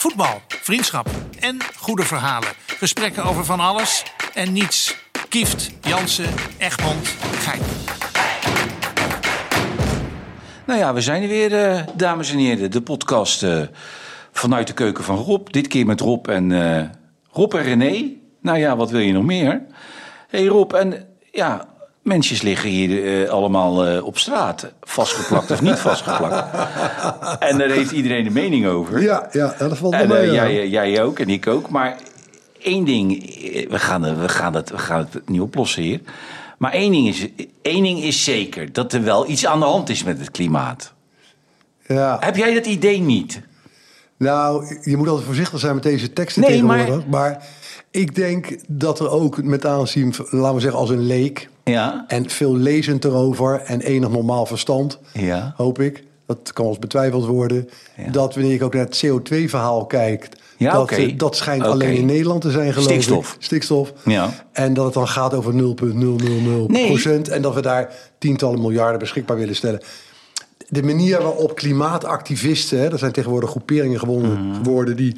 Voetbal, vriendschap en goede verhalen. Gesprekken over van alles en niets. Kieft, Jansen, Egmond, Gein. Nou ja, we zijn er weer, eh, dames en heren. De podcast eh, vanuit de keuken van Rob. Dit keer met Rob en eh, Rob en René. Nou ja, wat wil je nog meer? hey Rob, en ja, mensjes liggen hier eh, allemaal eh, op straat. Vastgeplakt of niet vastgeplakt. en daar heeft iedereen een mening over. Ja, ja, dat valt wel En mee. eh, jij, jij ook en ik ook. Maar één ding, we gaan, we, gaan het, we gaan het niet oplossen hier. Maar één ding, is, één ding is zeker: dat er wel iets aan de hand is met het klimaat. ja. Heb jij dat idee niet? Nou, je moet altijd voorzichtig zijn met deze teksten Nee, tegenwoordig. Maar... ik denk dat er ook met aanzien, laten we zeggen als een leek... Ja. en veel lezend erover en enig normaal verstand, Ja. hoop ik... dat kan eens betwijfeld worden... Ja. dat wanneer ik ook naar het CO2-verhaal kijkt... Ja, dat, dat schijnt alleen in Nederland te zijn geloof Stikstof. ik. Stikstof. Ja. En dat het dan gaat over 0,000 Nee. procent... en dat we daar tientallen miljarden beschikbaar willen stellen de manier waarop klimaatactivisten, hè, dat zijn tegenwoordig groeperingen gewonnen, Mhm. geworden, die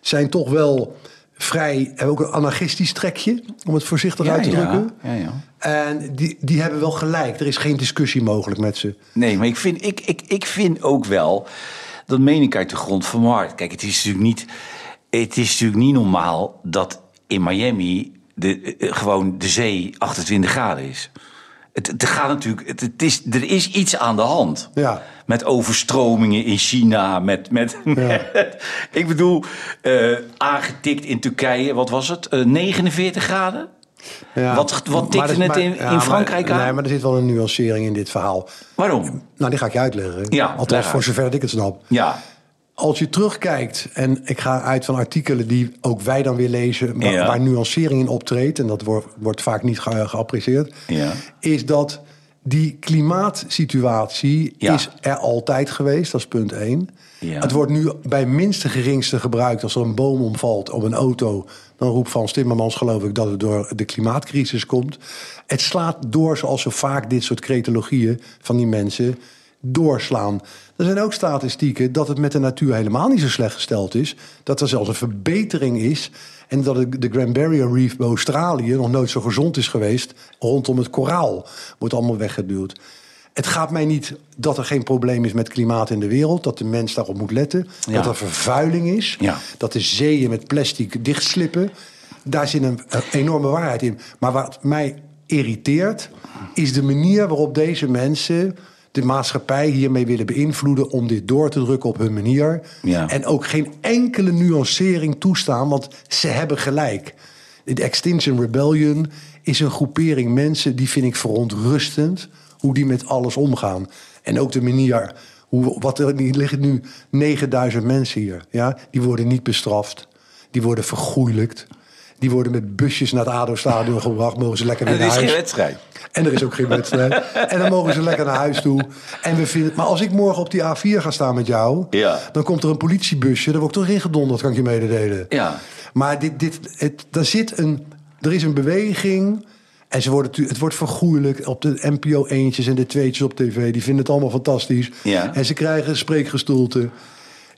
zijn toch wel vrij, hebben ook een anarchistisch trekje, om het voorzichtig uit te drukken. Ja, ja. En die, die hebben wel gelijk. Er is geen discussie mogelijk met ze. Nee, maar ik vind, ik, ik, ik vind ook wel, dat meen ik uit de grond van mijn hart. Kijk, het is natuurlijk niet, het is natuurlijk niet normaal dat in Miami de, eh, gewoon de zee 28 graden is. Het, het gaat natuurlijk, het, het is, er is iets aan de hand. Ja. Met overstromingen in China, met, met, met- ik bedoel, eh, aangetikt in Turkije, wat was het? Eh, 49 graden? Ja. Wat- wat tikte het maar- in- in Frankrijk maar, aan? Nee, maar er zit wel een nuancering in dit verhaal. Waarom? Nou, die ga ik je uitleggen. Ja, Althans, voor zover ik het snap. Ja, Als je terugkijkt, en ik ga uit van artikelen die ook wij dan weer lezen, waar, Ja. waar nuancering in optreedt, en dat wordt, wordt vaak niet ge- geapprecieerd, Ja. is dat die klimaatsituatie Ja. is er altijd geweest, dat is punt één. Ja. Het wordt nu bij minste geringste gebruikt als er een boom omvalt op een auto. Dan roept Frans Timmermans geloof ik dat het door de klimaatcrisis komt. Het slaat door zoals zo vaak dit soort cretologieën van die mensen doorslaan. Er zijn ook statistieken dat het met de natuur helemaal niet zo slecht gesteld is. Dat er zelfs een verbetering is. En dat de Grand Barrier Reef bij Australië nog nooit zo gezond is geweest. Rondom het koraal wordt allemaal weggeduwd. Het gaat mij niet dat er geen probleem is met klimaat in de wereld. Dat de mens daarop moet letten. Ja. Dat er vervuiling is. Ja. Dat de zeeën met plastic dichtslippen. Daar zit een, een enorme waarheid in. Maar wat mij irriteert, is de manier waarop deze mensen de maatschappij hiermee willen beïnvloeden om dit door te drukken op hun manier. Ja. En ook geen enkele nuancering toestaan, want ze hebben gelijk. De Extinction Rebellion is een groepering mensen die vind ik verontrustend hoe die met alles omgaan. En ook de manier, hoe, wat er er liggen nu 9000 mensen hier, ja, die worden niet bestraft, die worden vergoeilijkt. Die worden met busjes naar het ADO-stadion gebracht. Mogen ze lekker en weer er naar is geen huis. wedstrijd. En er is ook geen wedstrijd. en dan mogen ze lekker naar huis toe. En we vinden, maar als ik morgen op die A4 ga staan met jou... Ja. dan komt er een politiebusje. Daar word ik toch ingedonderd, kan ik je mededelen. Ja. Maar dit, dit, het, er, zit een, er is een beweging... En ze worden, het wordt vergoeilijk op de NPO eentjes en de tweetjes op tv. Die vinden het allemaal fantastisch. Ja. En ze krijgen spreekgestoelte.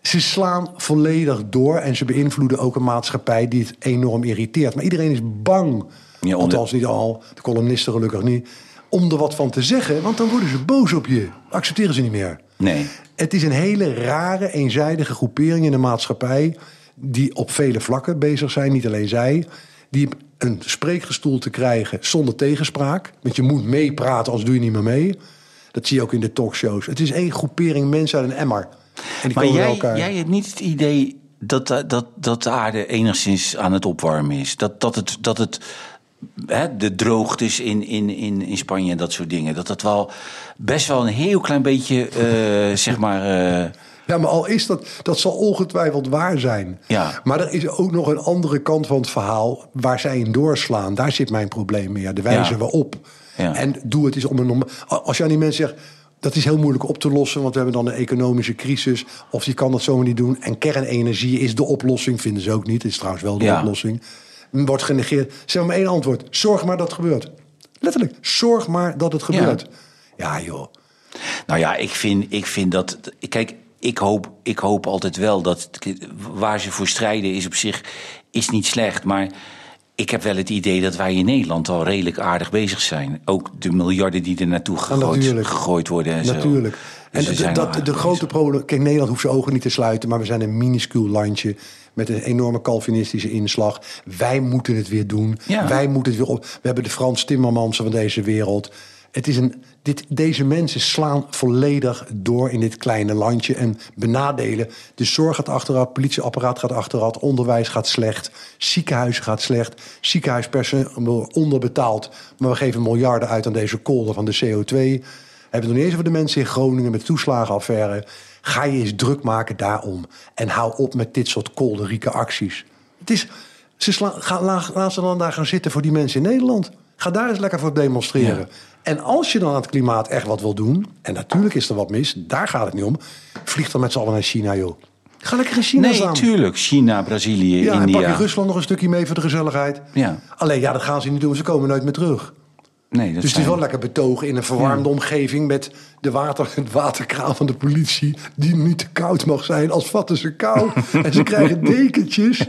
Ze slaan volledig door en ze beïnvloeden ook een maatschappij die het enorm irriteert. Maar iedereen is bang, Ja, althans niet al, de columnisten gelukkig niet, om er wat van te zeggen. Want dan worden ze boos op je. Accepteren ze niet meer. Nee. Het is een hele rare, eenzijdige groepering in de maatschappij. die op vele vlakken bezig zijn, niet alleen zij. die een spreekgestoel te krijgen zonder tegenspraak. Want je moet meepraten, anders doe je niet meer mee. Dat zie je ook in de talkshows. Het is één groepering mensen uit een emmer. Maar jij, jij hebt niet het idee dat, dat, dat de aarde enigszins aan het opwarmen is. Dat, dat het, dat het hè, de droogtes in, in, in, in Spanje en dat soort dingen. Dat dat wel best wel een heel klein beetje, eh, zeg maar. eh, Ja, maar al is dat, dat zal ongetwijfeld waar zijn. Ja. Maar er is ook nog een andere kant van het verhaal waar zij in doorslaan. Daar zit mijn probleem mee. De wijze Ja. waarop. Ja. En doe het eens om een Als je aan die mensen zegt. Dat is heel moeilijk op te lossen, want we hebben dan een economische crisis. Of je kan dat zomaar niet doen. En kernenergie is de oplossing, vinden ze ook niet. Is trouwens wel de Ja. oplossing. Wordt genegeerd. Ze hebben maar één antwoord. Zorg maar dat het gebeurt. Letterlijk, zorg maar dat het gebeurt. Ja, joh. Nou ja, ik vind, ik vind dat. Kijk, ik, hoop, ik hoop altijd wel dat waar ze voor strijden is op zich is niet slecht. Maar ik heb wel het idee dat wij in Nederland al redelijk aardig bezig zijn. Ook de miljarden die er naartoe gegooid, natuurlijk. gegooid worden en zo. Natuurlijk. Dus En dat, de grote probleem... Kijk, Nederland hoeft zijn ogen niet te sluiten... maar we zijn een minuscuul landje met een enorme Calvinistische inslag. Wij moeten het weer doen. Ja. Wij moeten het weer op. We hebben de Frans Timmermansen van deze wereld. Het is een, dit, deze mensen slaan volledig door in dit kleine landje... en benadelen. De zorg gaat achteruit, het politieapparaat gaat achteruit... onderwijs gaat slecht, ziekenhuizen gaat slecht... ziekenhuispersoneel onderbetaald... maar we geven miljarden uit aan deze kolder van de CO2... Hebben we nog niet eens over de mensen in Groningen met toeslagenaffaire. Ga je eens druk maken daarom. En hou op met dit soort kolderieke acties. Het is, ze sla, ga, la- laat ze dan daar gaan zitten voor die mensen in Nederland. Ga daar eens lekker voor demonstreren. En als je dan aan het klimaat echt wat wil doen... en natuurlijk is er wat mis, daar gaat het niet om... vlieg dan met z'n allen naar China, joh. Ga lekker in China Nee, staan. tuurlijk. China, Brazilië, Ja, en pak India. je Rusland nog een stukje mee voor de gezelligheid. Ja. Alleen, ja, dat gaan ze niet doen. Ze komen nooit meer terug. Nee, dat Dus het zijn- is wel lekker betogen in een verwarmde omgeving met de water, het waterkraan van de politie, die niet te koud mag zijn, als vatten ze kou. en ze krijgen dekentjes.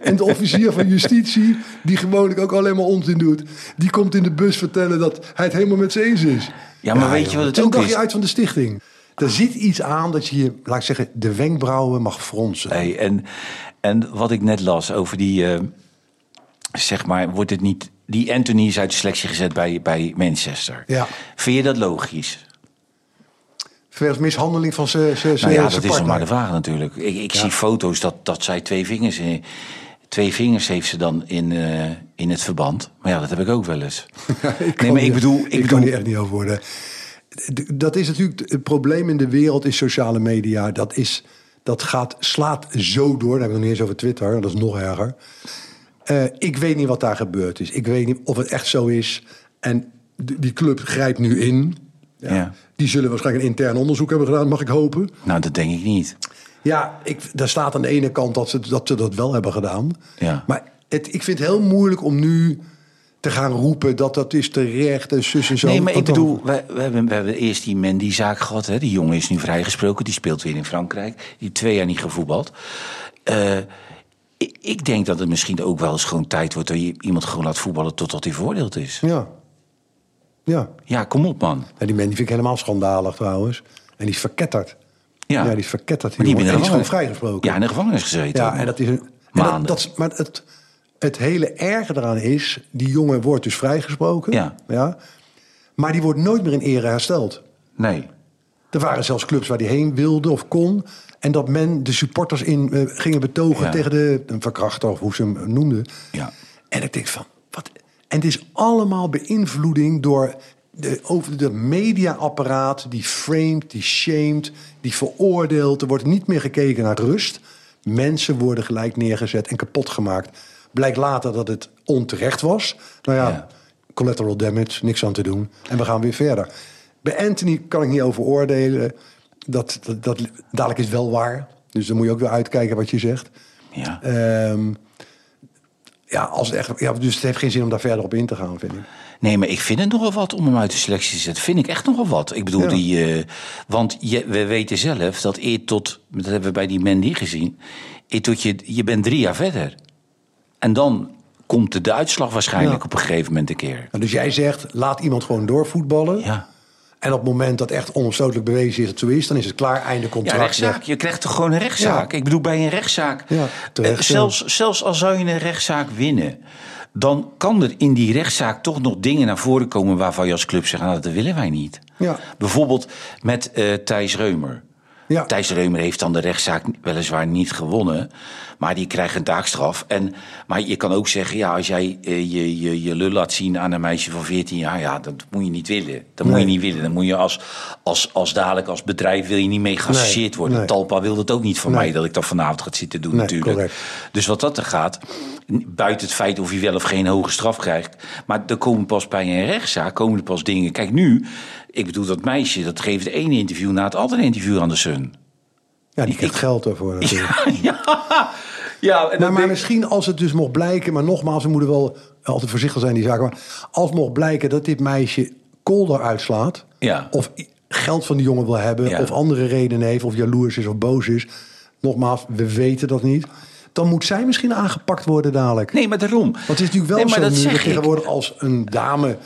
En de officier van justitie, die gewoonlijk ook alleen maar onzin doet, die komt in de bus vertellen dat hij het helemaal met ze eens is. Ja, maar weet je wat het ook is? uit van de stichting. Er zit iets aan dat je, je, laat ik zeggen, de wenkbrauwen mag fronsen. Hey, en, en wat ik net las over die, eh, zeg maar, wordt het niet. Die Anthony is uit de selectie gezet bij, bij Manchester. Ja. Vind je dat logisch? Verder mishandeling van zijn zijn- Nou ja, dat is nog maar de vraag natuurlijk. Ik, ik zie foto's dat, dat zij twee vingers. eh, Twee vingers heeft ze dan in, eh, in het verband. Maar ja, dat heb ik ook wel eens. ik nee, maar ik bedoel. Ik, Ik, bedoel kan hier echt niet over worden. Dat is natuurlijk het probleem in de wereld is sociale media. Dat, is, dat gaat, slaat zo door. Dan heb ik nog niet eens over Twitter. Dat is nog erger. Eh, ik weet niet wat daar gebeurd is. Ik weet niet of het echt zo is. En die club grijpt nu in. Ja. Die zullen waarschijnlijk een intern onderzoek hebben gedaan, mag ik hopen. Nou, dat denk ik niet. Ja, ik, daar staat aan de ene kant dat ze dat, ze dat wel hebben gedaan. Ja. Maar het, ik vind het heel moeilijk om nu te gaan roepen dat dat is terecht en zus en zo. Nee, maar ik bedoel, we, we, hebben, we hebben eerst die Mendy-zaak gehad. Hè? Die jongen is nu vrijgesproken, die speelt weer in Frankrijk. Die heeft twee jaar niet gevoetbald. Eh, ik, denk dat het misschien ook wel eens gewoon tijd wordt... dat je iemand gewoon laat voetballen totdat hij veroordeeld is. Ja. Ja. Ja, kom op, man. En die man die vind ik helemaal schandalig trouwens. En die is verketterd. Ja, Ja, die is verketterd. Maar Die die is gewoon vrijgesproken. Ja, in de gevangenis gezeten. Ja, en dat is een. en Maanden. Dat, dat, maar het, het hele erge eraan is, die jongen wordt dus vrijgesproken. Ja. ja. Maar die wordt nooit meer in ere hersteld. Nee. Er waren zelfs clubs waar die heen wilde of kon. En dat men de supporters in eh, gingen betogen Ja. tegen de een verkrachter of hoe ze hem noemden. Ja. En ik denk van, wat? En het is allemaal beïnvloeding door de, over de mediaapparaat die framed, die shamed, die veroordeelt. Er wordt niet meer gekeken naar rust. Mensen worden gelijk neergezet en kapot gemaakt. Blijkt later dat het onterecht was. Nou ja, Ja. collateral damage, niks aan te doen. En we gaan weer verder. Bij Anthony kan ik niet over oordelen. Dat, dat, dat, dadelijk is wel waar. Dus dan moet je ook weer uitkijken wat je zegt. Ja. Ehm, ja, als het echt, ja, dus het heeft geen zin om daar verder op in te gaan, vind ik. Nee, maar ik vind het nogal wat om hem uit de selectie te zetten. Vind ik echt nogal wat. Ik bedoel, Ja. die, eh, want je, we weten zelf dat eer tot, dat hebben we bij die Mendy gezien, eer tot je, je bent drie jaar verder. En dan komt de, de uitslag waarschijnlijk Ja. op een gegeven moment een keer. Nou, dus jij zegt, laat iemand gewoon doorvoetballen. Ja. En op het moment dat echt onomstotelijk bewezen is dat het zo is, dan is het klaar, einde Ja, contract. rechtszaak. Je krijgt toch gewoon een rechtszaak? Ja. Ik bedoel, bij een rechtszaak. Ja, terecht, eh, zelfs, zelfs al zou je een rechtszaak winnen. Dan kan er in die rechtszaak toch nog dingen naar voren komen waarvan je als club zegt: nou, dat willen wij niet. Ja. Bijvoorbeeld met eh Thijs Reumer. Ja. Thijs Reumer heeft dan de rechtszaak weliswaar niet gewonnen. Maar die krijgt een taakstraf. En, maar je kan ook zeggen, ja, als jij eh, je, je, je lul laat zien aan een meisje van 14 jaar, ja, dat moet je niet willen. Dat moet je niet willen. Dan moet je als, als, als dadelijk als bedrijf wil je niet mee geassocieerd Nee, worden. nee. Talpa wil dat ook niet van mij, dat ik dat vanavond ga zitten doen natuurlijk. correct. Dus wat dat er gaat, buiten het feit of hij wel of geen hoge straf krijgt. Maar er komen pas bij een rechtszaak, komen er pas dingen. Kijk nu, ik bedoel dat meisje, dat geeft ene interview na het andere interview aan de Sun. Ja, die krijgt geld ervoor natuurlijk. ja, ja en Maar, misschien als het dus mocht blijken, maar nogmaals, we moeten wel altijd voorzichtig zijn in die zaken. Maar als mocht blijken dat dit meisje kolder uitslaat, Ja. of geld van die jongen wil hebben... Ja. of andere redenen heeft, of jaloers is of boos is. Nogmaals, we weten dat niet. Dan moet zij misschien aangepakt worden dadelijk. Nee, maar daarom. Want het is natuurlijk wel nee, maar zo dat nu dat tegenwoordig als een dame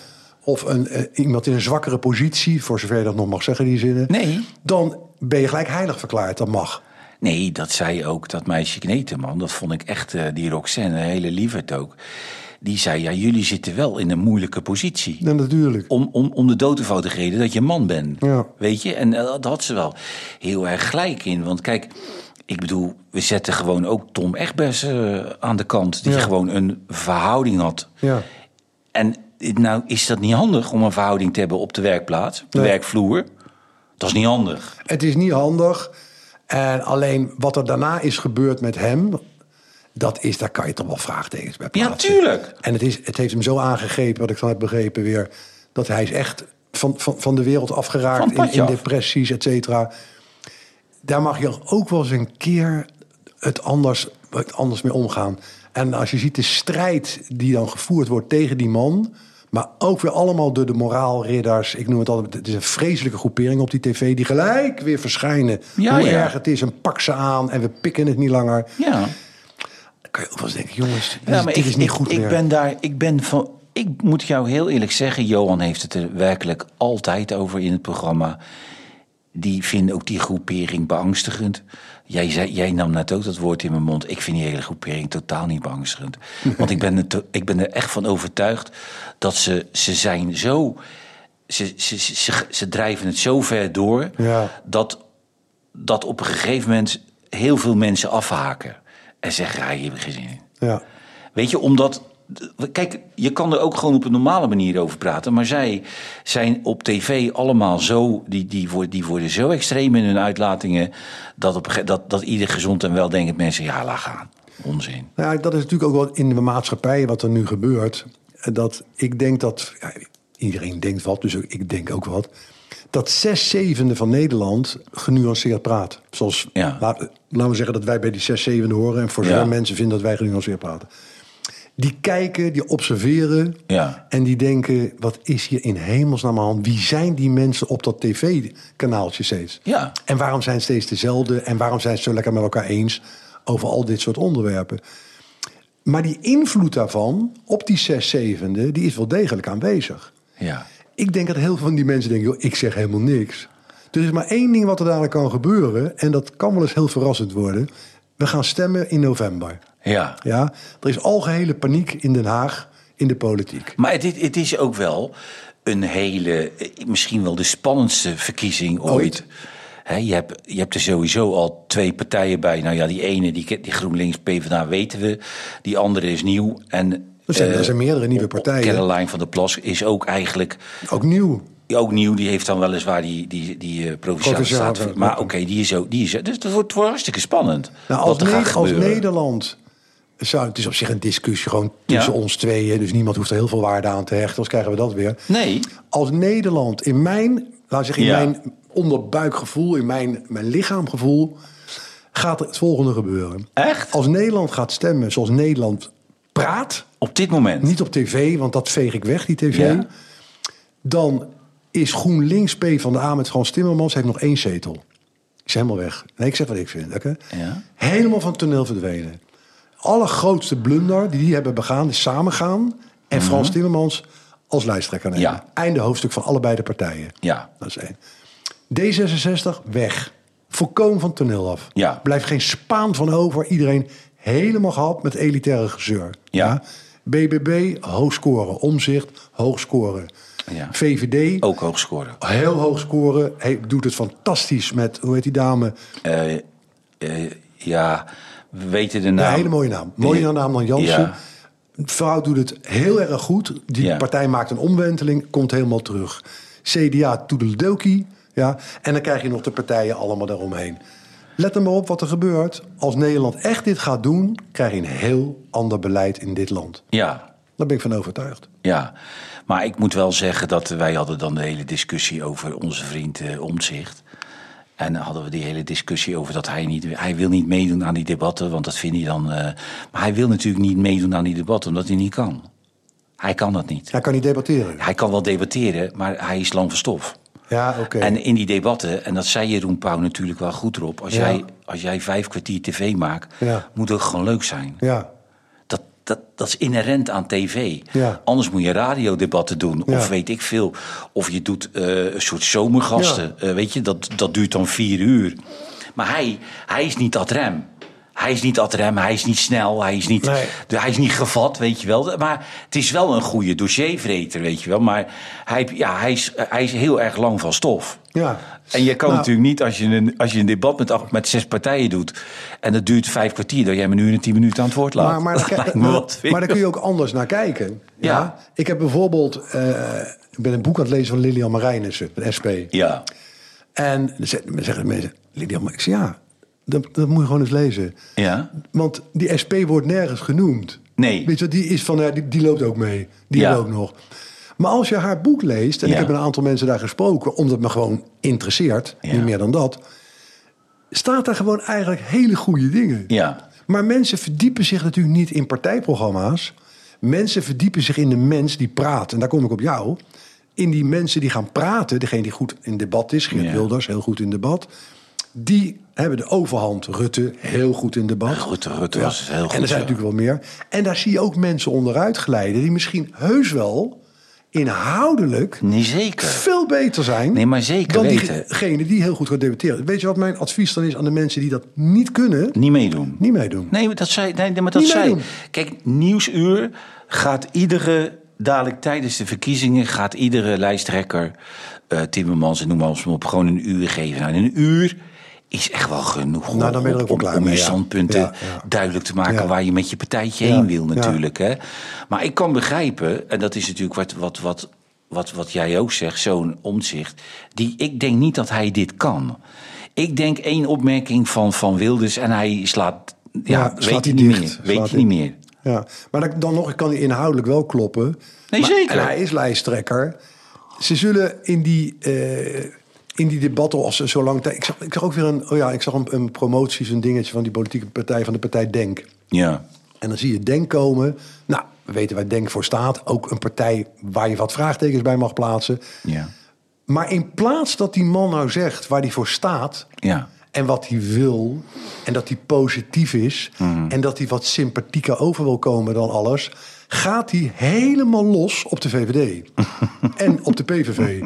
of een, eh, iemand in een zwakkere positie, voor zover je dat nog mag zeggen, die zinnen, Nee. dan ben je gelijk heilig verklaard. Dat mag. Nee, dat zei ook dat meisje Kneteman. Dat vond ik echt, eh, die Roxanne, een hele lieverd ook. Die zei, ja, jullie zitten wel in een moeilijke positie. Ja, natuurlijk. Om, om, om de dood eenvoudig reden dat je man bent. Ja. Weet je? En eh, dat had ze wel heel erg gelijk in. Want kijk, ik bedoel, we zetten gewoon ook Tom Egbers aan de kant. Die Ja. gewoon een verhouding had. Ja. En nou is dat niet handig om een verhouding te hebben op de werkplaats, op de Nee. werkvloer. Dat is niet handig. Het is niet handig. En alleen wat er daarna is gebeurd met hem, dat is, daar kan je toch wel vraagtekens bij Ja, plaatsen. tuurlijk. En het, is, het heeft hem zo aangegrepen, wat ik dan heb begrepen weer, dat hij is echt van, van, van de wereld Van afgeraakt in, depressies, et cetera. Daar mag je ook wel eens een keer het anders, het anders mee omgaan. En als je ziet de strijd die dan gevoerd wordt tegen die man... maar ook weer allemaal door de moraalridders. Ik noem het altijd, het is een vreselijke groepering op die tv... die gelijk weer verschijnen. Ja, Hoe ja. erg het is en pak ze aan en we pikken het niet langer. Ja. Dan kan je ook wel eens denken, jongens, Ja, dit ik, is niet ik, goed ik meer. ben daar, ik ben van, ik moet jou heel eerlijk zeggen, Johan heeft het er werkelijk altijd over in het programma. Die vinden ook die groepering beangstigend. Jij, zei, jij nam net ook dat woord in mijn mond. Ik vind die hele groepering totaal niet beangstigend. Want ik ben, er ik ben er echt van overtuigd dat ze, ze zijn zo. Ze, ze, ze, ze, ze drijven het zo ver door Ja. dat, dat op een gegeven moment heel veel mensen afhaken. En zeggen, ja, hier heb ik geen zin in. Ja. Weet je, omdat. Kijk, je kan er ook gewoon op een normale manier over praten. Maar zij zijn op tv allemaal zo. Die, die, worden, die worden zo extreem in hun uitlatingen. Dat, op, dat, dat ieder gezond en weldenkend mensen. Ja, laat gaan. Onzin. Nou, ja, dat is natuurlijk ook wel in de maatschappij wat er nu gebeurt. Dat ik denk dat. Ja, iedereen denkt wat, dus ik denk ook wat. Dat zes zevende van Nederland genuanceerd praat. Zoals, Ja. laat- laten we zeggen dat wij bij die zes zevende horen. En voor Ja. mensen vinden dat wij genuanceerd praten. Die kijken, die observeren. Ja. En die denken, wat is hier in hemelsnaam aan hand? Wie zijn die mensen op dat tv-kanaaltje steeds? Ja. En waarom zijn het steeds dezelfde? En waarom zijn ze zo lekker met elkaar eens over al dit soort onderwerpen? Maar die invloed daarvan op die zes zevende, die is wel degelijk aanwezig. Ja. Ik denk dat heel veel van die mensen denken, joh, ik zeg helemaal niks. Er is maar één ding wat er dadelijk kan gebeuren. En dat kan wel eens heel verrassend worden. We gaan stemmen in november. Ja. Ja, er is algehele paniek in Den Haag in de politiek. Maar het, het is ook wel een hele, eh, misschien wel de spannendste verkiezing ooit. Ooit. Je, hebt, je hebt er sowieso al twee partijen bij. Nou ja, die ene, die, die GroenLinks PvdA weten we. Die andere is nieuw. En, Er zijn, eh, er zijn meerdere nieuwe partijen. Caroline van der Plas is ook eigenlijk Ook nieuw. Ook nieuw. Die heeft dan weliswaar die, die, die eh, provinciale staat. Maar oké, die is ook. Die is, dus dat wordt, wordt hartstikke spannend. Nou, als, wat er gaat Neder- als. Nederland. Zou, het is op zich een discussie gewoon tussen Ja. ons tweeën. Dus niemand hoeft er heel veel waarde aan te hechten. Anders krijgen we dat weer. Nee. Als Nederland in mijn, laat zeggen, in Ja. mijn onderbuikgevoel, in mijn, mijn lichaamgevoel, gaat het volgende gebeuren. Echt? Als Nederland gaat stemmen zoals Nederland praat, Op dit moment. niet op tv, want dat veeg ik weg, die tv. Ja. Dan is GroenLinks P van de A met Frans Timmermans heeft nog één zetel. Is helemaal weg. Nee, ik zeg wat ik vind. oké? Ja. Helemaal van het toneel verdwenen. Allergrootste blunder die die hebben begaan is samengaan en Frans Timmermans als lijsttrekker nemen. Mhm. Ja. Einde hoofdstuk van allebei de partijen. Ja. Dat is één. D66 weg. Volkomen van het toneel af. Ja. Blijft geen spaan van over. Iedereen helemaal gehad met elitaire gezeur. Ja. BBB, hoog scoren. Omzicht, hoog scoren. Ja. VVD, Ook hoog scoren. heel hoog scoren. Hij doet het fantastisch met, hoe heet die dame? Eh, eh, ja, we weten de Ja, naam. een hele mooie naam. Mooier naam dan Jansen. Ja. Vrouw doet het heel erg goed. Die Ja. partij maakt een omwenteling, komt helemaal terug. CDA, toedeledokie. Ja. En dan krijg je nog de partijen allemaal daaromheen. Let er maar op wat er gebeurt. Als Nederland echt dit gaat doen, krijg je een heel ander beleid in dit land. Ja, Daar ben ik van overtuigd. ja. Maar ik moet wel zeggen dat wij hadden dan de hele discussie over onze vriend eh, Omtzigt. En dan hadden we die hele discussie over dat hij niet... Hij wil niet meedoen aan die debatten, want dat vindt hij dan... eh, maar hij wil natuurlijk niet meedoen aan die debatten, omdat hij niet kan. Hij kan dat niet. Hij kan niet debatteren. Hij kan wel debatteren, maar hij is lang van stof. Ja, oké. En in die debatten, en dat zei Jeroen Pauw natuurlijk wel goed erop. Als, Ja. jij, als jij vijf kwartier tv maakt, Ja. moet het gewoon leuk zijn. Ja, Dat, dat, dat is inherent aan tv. Ja. Anders moet je radiodebatten doen. Ja. Of weet ik veel. Of je doet eh, een soort zomergasten. Eh, weet je, dat, dat duurt dan vier uur. Maar hij, hij is niet ad rem. Hij is niet ad rem, hij is niet snel, hij is niet, Nee. hij is niet gevat, weet je wel. Maar het is wel een goede dossiervreter, weet je wel. Maar hij, ja, hij, is, hij is heel erg lang van stof. ja. En je kan Nou, natuurlijk niet, als je een, als je een debat met, acht- met zes partijen doet... en dat duurt vijf kwartier, dat jij me nu in tien minuten aan het woord laat. Maar, maar, daar- maar, maar kun je ook anders naar kijken. Ja. Ik heb bijvoorbeeld... eh, ik ben een boek aan het lezen van Lilian Marijnissen, SP. Ja, En dan zeggen mensen... Lilian, ik zeg ja, dat, dat moet je gewoon eens lezen. ja. Want die SP wordt nergens genoemd. Nee. Weet je, die is van, ja, die, die loopt ook mee. Die Ja. loopt nog. Maar als je haar boek leest, en Ja. ik heb een aantal mensen daar gesproken, omdat het me gewoon interesseert, Ja. niet meer dan dat, staat daar gewoon eigenlijk hele goede dingen. Ja. Maar mensen verdiepen zich natuurlijk niet in partijprogramma's. Mensen verdiepen zich in de mens die praat. En daar kom ik op jou. In die mensen die gaan praten, degene die goed in debat is, Geert. Wilders, heel goed in debat. Die hebben de overhand. Rutte, heel goed in debat. Rutte- Rutte was heel goed, En er zijn ja. natuurlijk wel meer. En daar zie je ook mensen onderuit glijden... die misschien heus wel inhoudelijk Nee, zeker. veel beter zijn... Nee, maar zeker dan weten. diegene die heel goed gaat debatteren. Weet je wat mijn advies dan is aan de mensen die dat niet kunnen? Niet meedoen. Niet meedoen. Nee, maar dat zei, nee, maar dat Niet zei. meedoen. Kijk, Nieuwsuur gaat iedere. Dadelijk tijdens de verkiezingen gaat iedere lijsttrekker. eh Timmermans en noem maar op, gewoon een uur geven. Nou, een uur is echt wel genoeg. Nou, dan ben je er ook om, je standpunten Ja, ja. duidelijk te maken Ja. waar je met je partijtje heen wil, natuurlijk. Hè? Maar ik kan begrijpen, en dat is natuurlijk wat, wat, wat, wat, wat jij ook zegt, zo'n omzicht. Die, ik denk niet dat hij dit kan. Ik denk één opmerking van, van Wilders en hij slaat. Ja, weet slaat je hij niet meer. Weet je niet meer. Ja, maar dan, dan nog kan hij inhoudelijk wel kloppen. Nee, Maar- zeker. En hij is lijsttrekker. Ze zullen in die, eh, in die debatten, als ze zo lang tijd. Ik zag, ik zag ook weer een, oh ja, ik zag een, een promotie, zo'n dingetje van die politieke partij, van de partij Denk. Ja. En dan zie je Denk komen. Nou, we weten waar Denk voor staat. Ook een partij waar je wat vraagtekens bij mag plaatsen. Ja. Maar in plaats dat die man nou zegt waar hij voor staat. Ja. En wat hij wil. En dat hij positief is. Mhm. En dat hij wat sympathieker over wil komen dan alles. Gaat hij helemaal los op de VVD. en op de PVV.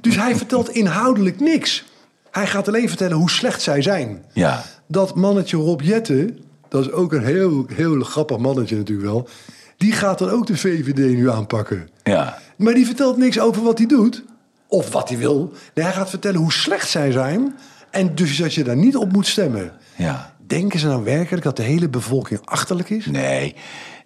Dus hij vertelt inhoudelijk niks. Hij gaat alleen vertellen hoe slecht zij zijn. Ja. Dat mannetje Rob Jetten. Dat is ook een heel, heel grappig mannetje natuurlijk wel. Die gaat dan ook de VVD nu aanpakken. Ja. Maar die vertelt niks over wat hij doet. Of wat hij wil. Nee, hij gaat vertellen hoe slecht zij zijn. En dus dat je daar niet op moet stemmen. Ja. Denken ze nou werkelijk dat de hele bevolking achterlijk is? Nee.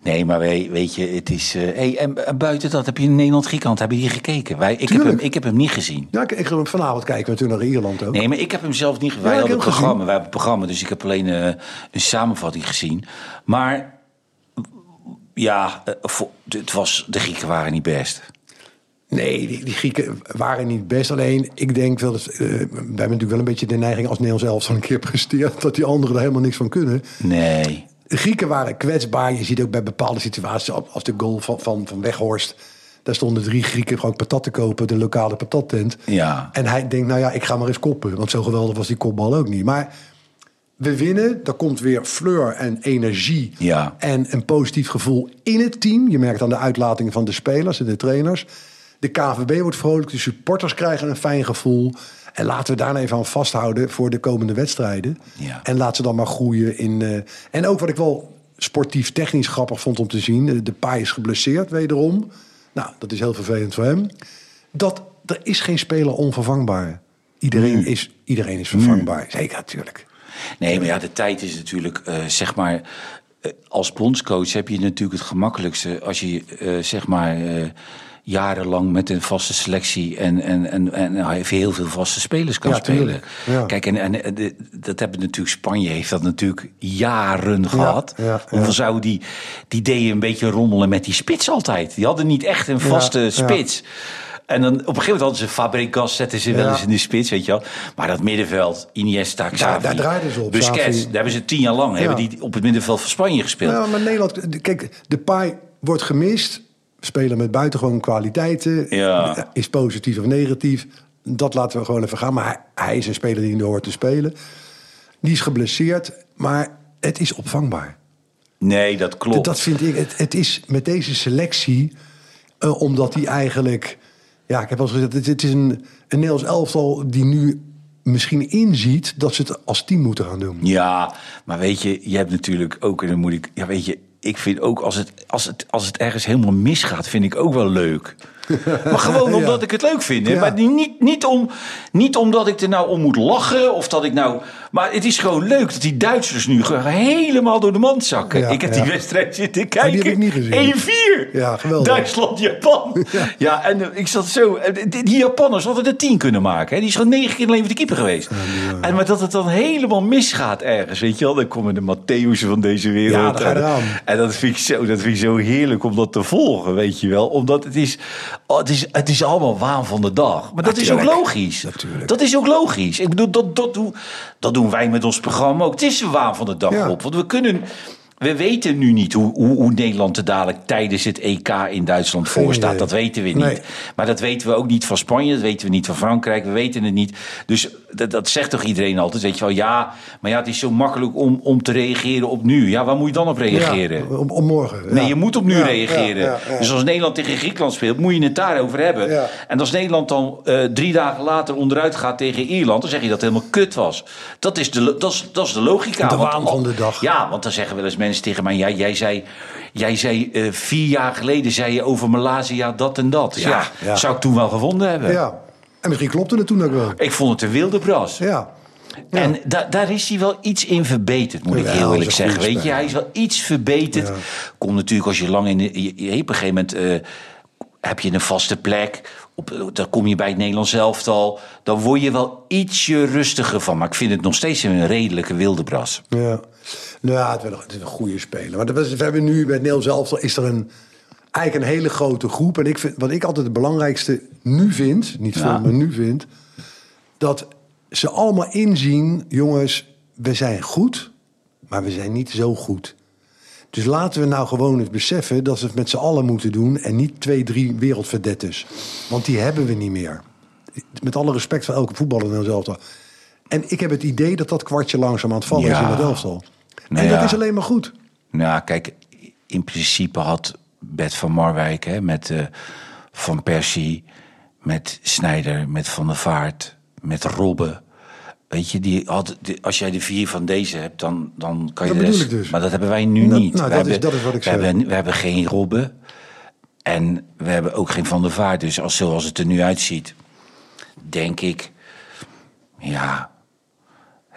Nee, maar weet, weet je, het is. eh hey, en, en buiten dat heb je in Nederland-Griekenland, heb je die gekeken? Wij, ik, heb hem, ik heb hem niet gezien. Ja, ik, ik ga hem vanavond kijken we toen naar Ierland ook. Nee, maar ik heb hem zelf niet gezien. Ja, Wij hadden het programma, wij hebben het programma, dus ik heb alleen eh, een samenvatting gezien. Maar ja, eh, het was, de Grieken waren niet best. Nee, die, die Grieken waren niet best. Alleen, ik denk wel dat... wij hebben natuurlijk wel een beetje de neiging als Nederlands elftal een keer presteert... dat die anderen er helemaal niks van kunnen. Nee. De Grieken waren kwetsbaar. Je ziet ook bij bepaalde situaties, als de goal van, van, van Weghorst... daar stonden drie Grieken gewoon patat te kopen, de lokale patattent. Ja. En hij denkt, nou ja, ik ga maar eens koppen. Want zo geweldig was die kopbal ook niet. Maar we winnen, er komt weer fleur en energie... Ja. en een positief gevoel in het team. Je merkt aan de uitlatingen van de spelers en de trainers. De KVB wordt vrolijk, de supporters krijgen een fijn gevoel... En laten we daar nou even aan vasthouden voor de komende wedstrijden. Ja. En laat ze dan maar groeien in. eh, en ook wat ik wel sportief technisch grappig vond om te zien. eh, De paai is geblesseerd wederom. Nou, dat is heel vervelend voor hem. Dat er is geen speler onvervangbaar. Iedereen, is, iedereen is vervangbaar. Zeker, natuurlijk. Nee, maar ja, de tijd is natuurlijk, eh, zeg maar. als bondscoach heb je natuurlijk het gemakkelijkste als je, zeg maar. Jarenlang met een vaste selectie en, en, en, en heel veel vaste spelers kan Ja, spelen. Ja. Kijk, en, en eh, de- dat hebben natuurlijk Spanje heeft dat natuurlijk jaren gehad. ja. Hoeveel zou die, die deden een beetje rommelen met die spits altijd. Die hadden niet echt een vaste spits. En dan op een gegeven moment hadden ze Fabregas, zetten ze wel eens in de spits, weet je wel. Maar dat middenveld, Iniesta, Xavi, daar draaiden ze op, Busquets, Xavi. daar hebben ze tien jaar lang hebben die op het middenveld van Spanje gespeeld. Ja, maar Nederland, de- kijk, de paai wordt gemist. Spelen met buitengewoon kwaliteiten. Ja. Is positief of negatief. dat laten we gewoon even gaan. Maar hij, hij is een speler die niet hoort te spelen. Die is geblesseerd, maar het is opvangbaar. Nee, dat klopt. Dat vind ik. Het, het is met deze selectie, eh, omdat hij eigenlijk. Ja, ik heb al gezegd, het, het is een, een Nederlands elftal die nu misschien inziet dat ze het als team moeten gaan doen. Ja, maar weet je, je hebt natuurlijk ook, en dan moet ik, ja, weet je, ik vind ook als het, als het, als het ergens helemaal misgaat, vind ik ook wel leuk. Maar gewoon Ja. omdat ik het leuk vind. Hè? Ja. Maar niet, niet, om, niet omdat ik er nou om moet lachen. Of dat ik nou. Maar het is gewoon leuk dat die Duitsers nu helemaal door de mand zakken. Ja, ik heb ja. die wedstrijd zitten kijken. heb ik niet gezien. 1-4. Ja, geweldig. Duitsland-Japan. Ja. en eh, ik zat zo. eh, Die Japanners hadden er 10 kunnen maken. Hè? Die is gewoon negen keer alleen de keeper geweest. en maar dat het dan helemaal misgaat ergens. Weet je wel, dan komen de Matthäusen van deze wereld. Ja, je En- dat vind, ik zo, dat vind ik zo heerlijk om dat te volgen, weet je wel. Omdat het is, oh, het is, het is allemaal waan van de dag. Maar dat is ook logisch. Natuurlijk. Dat is ook logisch. Ik bedoel, dat, dat, doen, dat doen wij met ons programma ook. Het is een waan van de dag Ja. op. Want we kunnen... We weten nu niet hoe, hoe, hoe Nederland er dadelijk tijdens het EK in Duitsland voor staat. Dat weten we niet. Nee. Maar dat weten we ook niet van Spanje, dat weten we niet van Frankrijk, we weten het niet. Dus dat, dat zegt toch iedereen altijd, weet je wel, ja, maar ja, het is zo makkelijk om, om te reageren op nu. Ja, waar moet je dan op reageren? Ja, om, om morgen. Nee, je moet op nu Ja, reageren. Dus als Nederland tegen Griekenland speelt, moet je het daarover hebben. En als Nederland dan eh, drie dagen later onderuit gaat tegen Ierland, dan zeg je dat het helemaal kut was. Dat is de, dat is, dat is de logica. De Want- waan van de dag. Ja, want dan zeggen wel eens mensen tegen mij, ja, jij zei, jij zei eh, vier jaar geleden zei je over Malaysia dat en dat. Ja, zou ik toen wel gevonden hebben. Ja. En misschien klopte het toen ook wel. Ik vond het een wilde bras. Ja. En da- daar is hij wel iets in verbeterd, moet ik heel eerlijk zeggen. Weet je, hij is wel iets verbeterd. Ja. Komt natuurlijk als je lang in de. Je, op een gegeven moment eh, heb je een vaste plek. Op, dan kom je bij het Nederlands elftal. Dan word je wel ietsje rustiger van. Maar ik vind het nog steeds een redelijke wildebras. Ja. Nou ja, het, is een goede speler. Maar we hebben nu bij Nederlands elftal is er een, eigenlijk een hele grote groep. En ik vind, wat ik altijd het belangrijkste nu vind, niet voor Ja. me nu vind, dat ze allemaal inzien, jongens, we zijn goed, maar we zijn niet zo goed. Dus laten we nou gewoon het beseffen dat we het met z'n allen moeten doen en niet twee, drie wereldverdettes. Want die hebben we niet meer. Met alle respect voor elke voetballer in het elftal. En ik heb het idee dat dat kwartje langzaam aan het vallen is in het elftal. Nou en dat ja. is alleen maar goed. Nou, kijk, in principe had Bert van Marwijk hè, met eh, Van Persie, met Snijder, met Van der Vaart, met Robben. Weet je, die had, die- als jij de vier van deze hebt, dan, dan kan je Dat de rest- dus. Maar dat hebben wij nu Dat- niet. nou, dat is- hebben, dat is wat ik we zeg. Hebben, we hebben geen Robben en we hebben ook geen Van der Vaart. Dus als, zoals het er nu uitziet, denk ik, ja,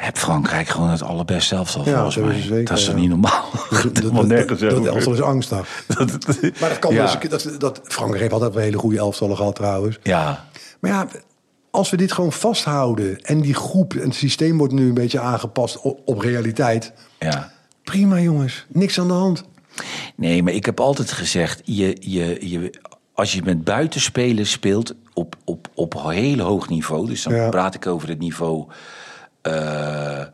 heb Frankrijk gewoon het allerbeste elftal Ja, volgens dat mij. zeker, dat is toch niet normaal? Dat, helemaal nergens dat, dat elftal is angstig. Dat- Maar dat kan ja. dus, dat, dat, Frankrijk heeft altijd wel hele goede elftallen gehad trouwens. Ja, Maar ja, als we dit gewoon vasthouden en die groep en het systeem wordt nu een beetje aangepast op, op realiteit. ja. Prima jongens, niks aan de hand. Nee, maar ik heb altijd gezegd, je, je, je, als je met buitenspelers speelt op, op, op een heel hoog niveau, dus dan praat ik over het niveau eh, eh,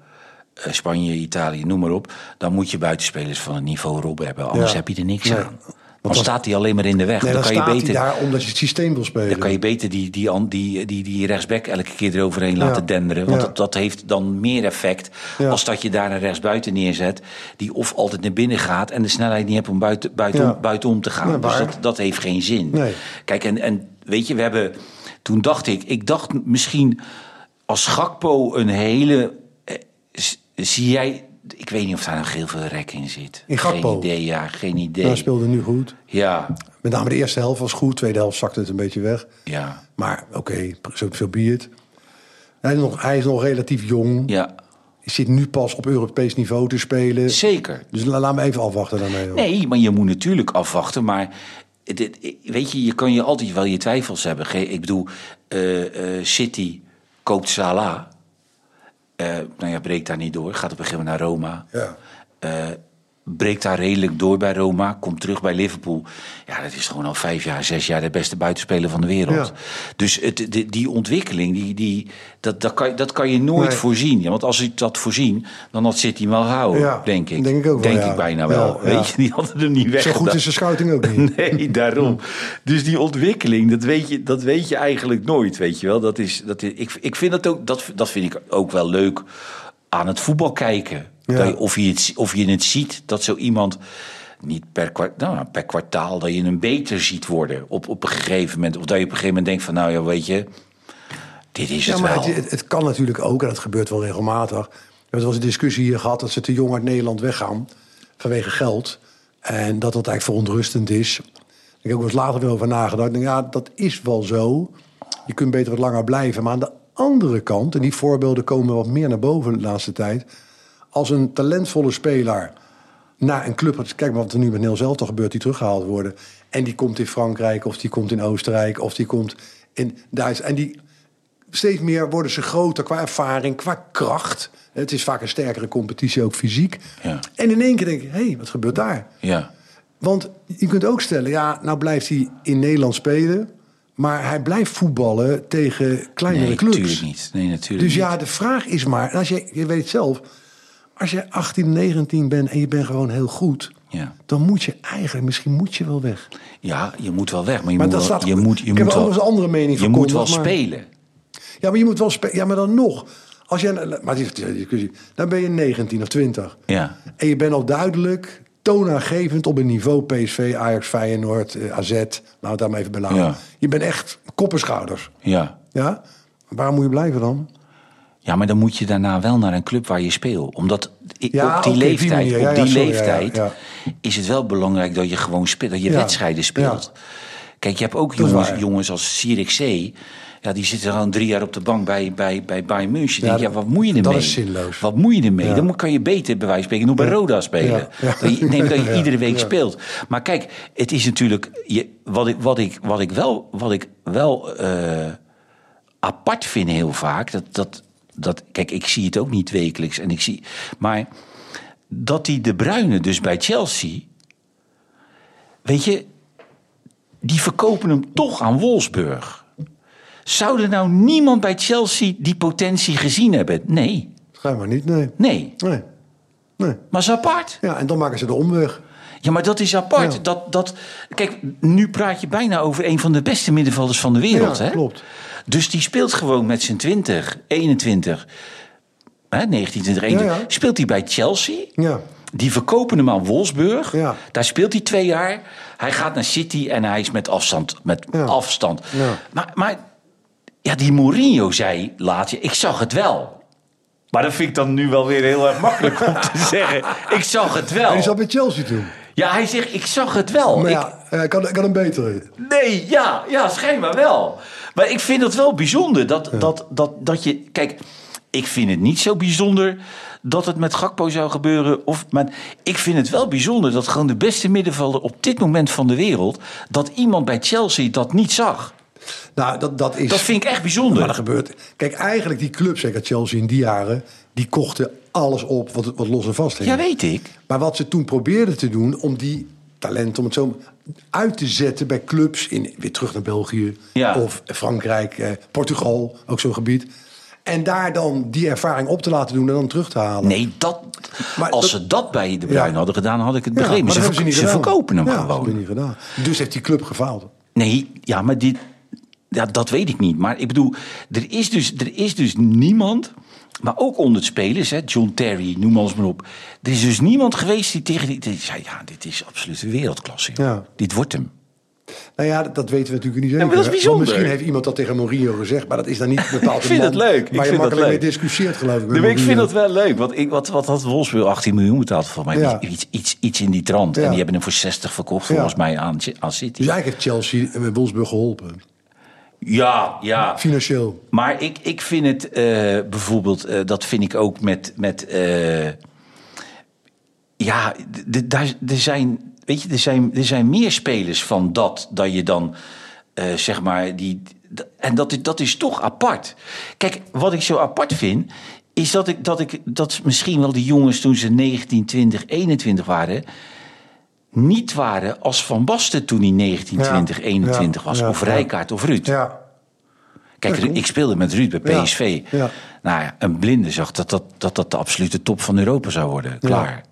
Spanje, Italië, noem maar op, dan moet je buitenspelers van het niveau Rob hebben, anders Ja. heb je er niks Nee. aan. Dan staat hij alleen maar in de weg. Nee, dan, dan, kan je beter, daar omdat je het systeem wil spelen. dan kan je beter die, die, die, die, die rechtsback elke keer eroverheen Ja. laten denderen. Want Ja. dat, dat heeft dan meer effect Ja. als dat je daar een rechtsbuiten neerzet... die of altijd naar binnen gaat en de snelheid niet hebt om buiten, buitenom, Ja. buitenom te gaan. Dus dat, dat heeft geen zin. Nee. Kijk, en, en weet je, we hebben... Toen dacht ik, ik dacht misschien als Gakpo een hele... eh, zie jij... Ik weet niet of daar nog heel veel rek in zit. In Gakpo? Geen idee, ja, geen idee. Hij speelde nu goed. Ja, Met name de eerste helft was goed, tweede helft zakte het een beetje weg. ja, Maar oké, zo veel biert. Hij is, nog, hij is nog relatief jong. ja, Hij zit nu pas op Europees niveau te spelen. zeker. Dus la- laat me even afwachten daarmee. hoor. Nee, maar je moet natuurlijk afwachten. Maar het- weet je, je kan je altijd wel je twijfels hebben. Ik bedoel, eh, eh, City koopt Salah. Eh, nou ja, breekt daar niet door. Gaat op een gegeven moment naar Roma. Ja. Breekt daar redelijk door bij Roma. Komt terug bij Liverpool. Ja, dat is gewoon al vijf jaar, zes jaar de beste buitenspeler van de wereld. Ja. Dus het, die, die ontwikkeling, die, die, dat, dat, kan, dat kan je nooit Nee. voorzien. Ja, want als je dat voorzien, dan had City hem wel gehouden, Ja, denk ik. denk ik ook wel, Denk ik bijna wel. Weet je, die hadden hem niet weg. Zo goed is de scouting ook niet. Nee, daarom. Dus die ontwikkeling, dat weet je, dat weet je eigenlijk nooit, weet je wel. Dat is, dat is, ik, ik vind dat ook, dat, dat vind ik ook wel leuk aan het voetbal kijken. Ja. Dat je- of, je het, of je het ziet dat zo iemand niet per, kwa- nou, per kwartaal dat je hem beter ziet worden op, op een gegeven moment. Of dat je op een gegeven moment denkt van nou ja, weet je, dit is Ja, het maar wel. het, het, kan natuurlijk ook, en dat gebeurt wel regelmatig. We hebben wel eens een discussie hier gehad dat ze te jong uit Nederland weggaan vanwege geld. En dat dat eigenlijk verontrustend is. Ik heb ook eens later weer over nagedacht. Ik denk, ja, dat is wel zo. Je kunt beter wat langer blijven. Maar aan de andere kant, en die voorbeelden komen wat meer naar boven de laatste tijd. Als een talentvolle speler naar een club. Kijk maar wat er nu met Neel zelf gebeurt, die teruggehaald worden. En die komt in Frankrijk, of die komt in Oostenrijk, of die komt in Duitsland. En die steeds meer worden ze groter qua ervaring, qua kracht. Het is vaak een sterkere competitie, ook fysiek. Ja. En in één keer denk ik, hé, hey, wat gebeurt daar? Ja, Want je kunt ook stellen, ja, nou blijft hij in Nederland spelen... maar hij blijft voetballen tegen kleinere nee, clubs. natuurlijk niet. Nee, natuurlijk Dus ja, de vraag is maar, als je, je weet het zelf... als je 18, 19 bent en je bent gewoon heel goed... Ja. dan moet je eigenlijk, misschien moet je wel weg. Ja, je moet wel weg, maar je Maar moet dat wel, staat- je moet, je ik moet wel, eens een andere mening Je moet wel maar- spelen. Ja, maar je moet wel spelen. Ja, maar dan nog. Als jij, maar die, die discussie, dan ben je 19 of 20. Ja. En je bent al duidelijk toonaangevend op een niveau PSV, Ajax, Feyenoord, eh, AZ. Laten we het daar maar even bij laten. Ja. Je bent echt kop en schouders. Ja. Ja? Waarom moet je blijven dan? Ja, maar dan moet je daarna wel naar een club waar je speelt. Omdat Ja, op die leeftijd. Ja, op die sorry, leeftijd is het wel belangrijk dat je gewoon speelt, dat je wedstrijden speelt. Kijk, je hebt ook jongens, jongens als Sirikzee. Ja, die zitten gewoon drie jaar op de bank bij, bij, bij Bayern München. Ja, denk, ja, wat moet je dat ermee? is zinloos. Wat moet je ermee? Ja. Dan kan je beter, bij wijze van spreken, nog bij Roda spelen. Ja. Dat je, neem dat je iedere week speelt. Maar kijk, het is natuurlijk... Je, wat, ik, wat, ik, wat ik wel, wat ik wel eh, apart vind heel vaak... Dat, dat, dat, kijk, ik zie het ook niet wekelijks. En ik zie, maar dat die De Bruyne dus bij Chelsea... Weet je, die verkopen hem toch aan Wolfsburg. Zou er nou niemand bij Chelsea die potentie gezien hebben? Nee, Schijnbaar niet, nee. nee. Nee. nee. Maar is apart. Ja, en dan maken ze de omweg. Ja, maar dat is apart. Ja. Dat, dat, kijk, nu praat je bijna over een van de beste middenvelders van de wereld. Ja, hè? klopt. Dus die speelt gewoon met zijn 20, 21, hè, 19, 20, 21. Ja, ja. Speelt hij bij Chelsea. Ja. Die verkopen hem aan Wolfsburg. Ja. Daar speelt hij twee jaar. Hij gaat naar City en hij is met afstand. Met Ja. afstand. Ja. Maar, maar ja, die Mourinho zei laatst, ik zag het wel. Maar dat vind ik dan nu wel weer heel erg makkelijk om te zeggen. Ik zag het wel. En die zat bij Chelsea toen. Ja, hij zegt, ik zag het wel. Maar Ik- ja, eh, ik kan, ik kan een betere. nee, ja, ja, schijnbaar wel. Maar ik vind het wel bijzonder dat, dat, dat, dat je... Kijk, ik vind het niet zo bijzonder dat het met Gakpo zou gebeuren. Of, maar ik vind het wel bijzonder dat gewoon de beste middenvelder op dit moment van de wereld... dat iemand bij Chelsea dat niet zag. Nou, dat, dat is... Dat vind ik echt bijzonder. Maar dat gebeurt. Kijk, eigenlijk die club, zeker Chelsea in die jaren, die kochten alles op wat, wat los en vast hing. Ja, weet ik. Maar wat ze toen probeerden te doen om die talent, om het zo uit te zetten bij clubs in weer terug naar België Ja. of Frankrijk, eh, Portugal, ook zo'n gebied. En daar dan die ervaring op te laten doen en dan terug te halen. Nee, dat, Maar als dat- ze dat bij de Bruin Ja. hadden gedaan, had ik het Ja, begrepen. maar ze dat ze, niet ze verkopen hem ja, Dat gewoon. hebben ze niet gedaan. Dus heeft die club gefaald. Nee, ja, maar dit, ja, dat weet ik niet. Maar ik bedoel, er is dus, er is dus niemand, maar ook onder het spelers, hè, John Terry, noem alles maar op. Er is dus niemand geweest die tegen die, die zei, ja, dit is absoluut een wereldklasse. Ja. Dit wordt hem. Nou ja, dat, weten we natuurlijk niet zeker. maar dat is Want bijzonder. Misschien heeft iemand dat tegen Mourinho gezegd, maar dat is dan niet bepaald Ik vind het leuk, ik Waar je vind het makkelijk mee discussieert, geloof ik. Nee, maar ik vind dat wel leuk. Want ik, wat, wat had Wolfsburg 18 miljoen betaald voor mij? Ja. Iets, iets, iets in die trant. En die hebben hem voor 60 verkocht, volgens mij, aan, aan City. Dus eigenlijk heeft Chelsea en Wolfsburg geholpen. Ja, ja. Financieel. Maar ik, ik vind het eh, bijvoorbeeld, eh, dat vind ik ook met. met eh, ja, daar, er zijn. Weet je, er zijn, er zijn meer spelers van dat, dat je dan. zeg maar, die. En dat is, dat is toch apart. Kijk, wat ik zo apart vind. is dat ik, dat ik dat misschien wel de jongens toen ze 19, 20, 21 waren. Niet waren als Van Basten toen hij 19, Ja. 20, 21 Ja, was. of. Rijkaard of Ruud. Ja, Kijk, ik speelde met Ruud bij PSV. ja. Nou ja, een blinde zag dat dat, dat dat de absolute top van Europa zou worden. Klaar.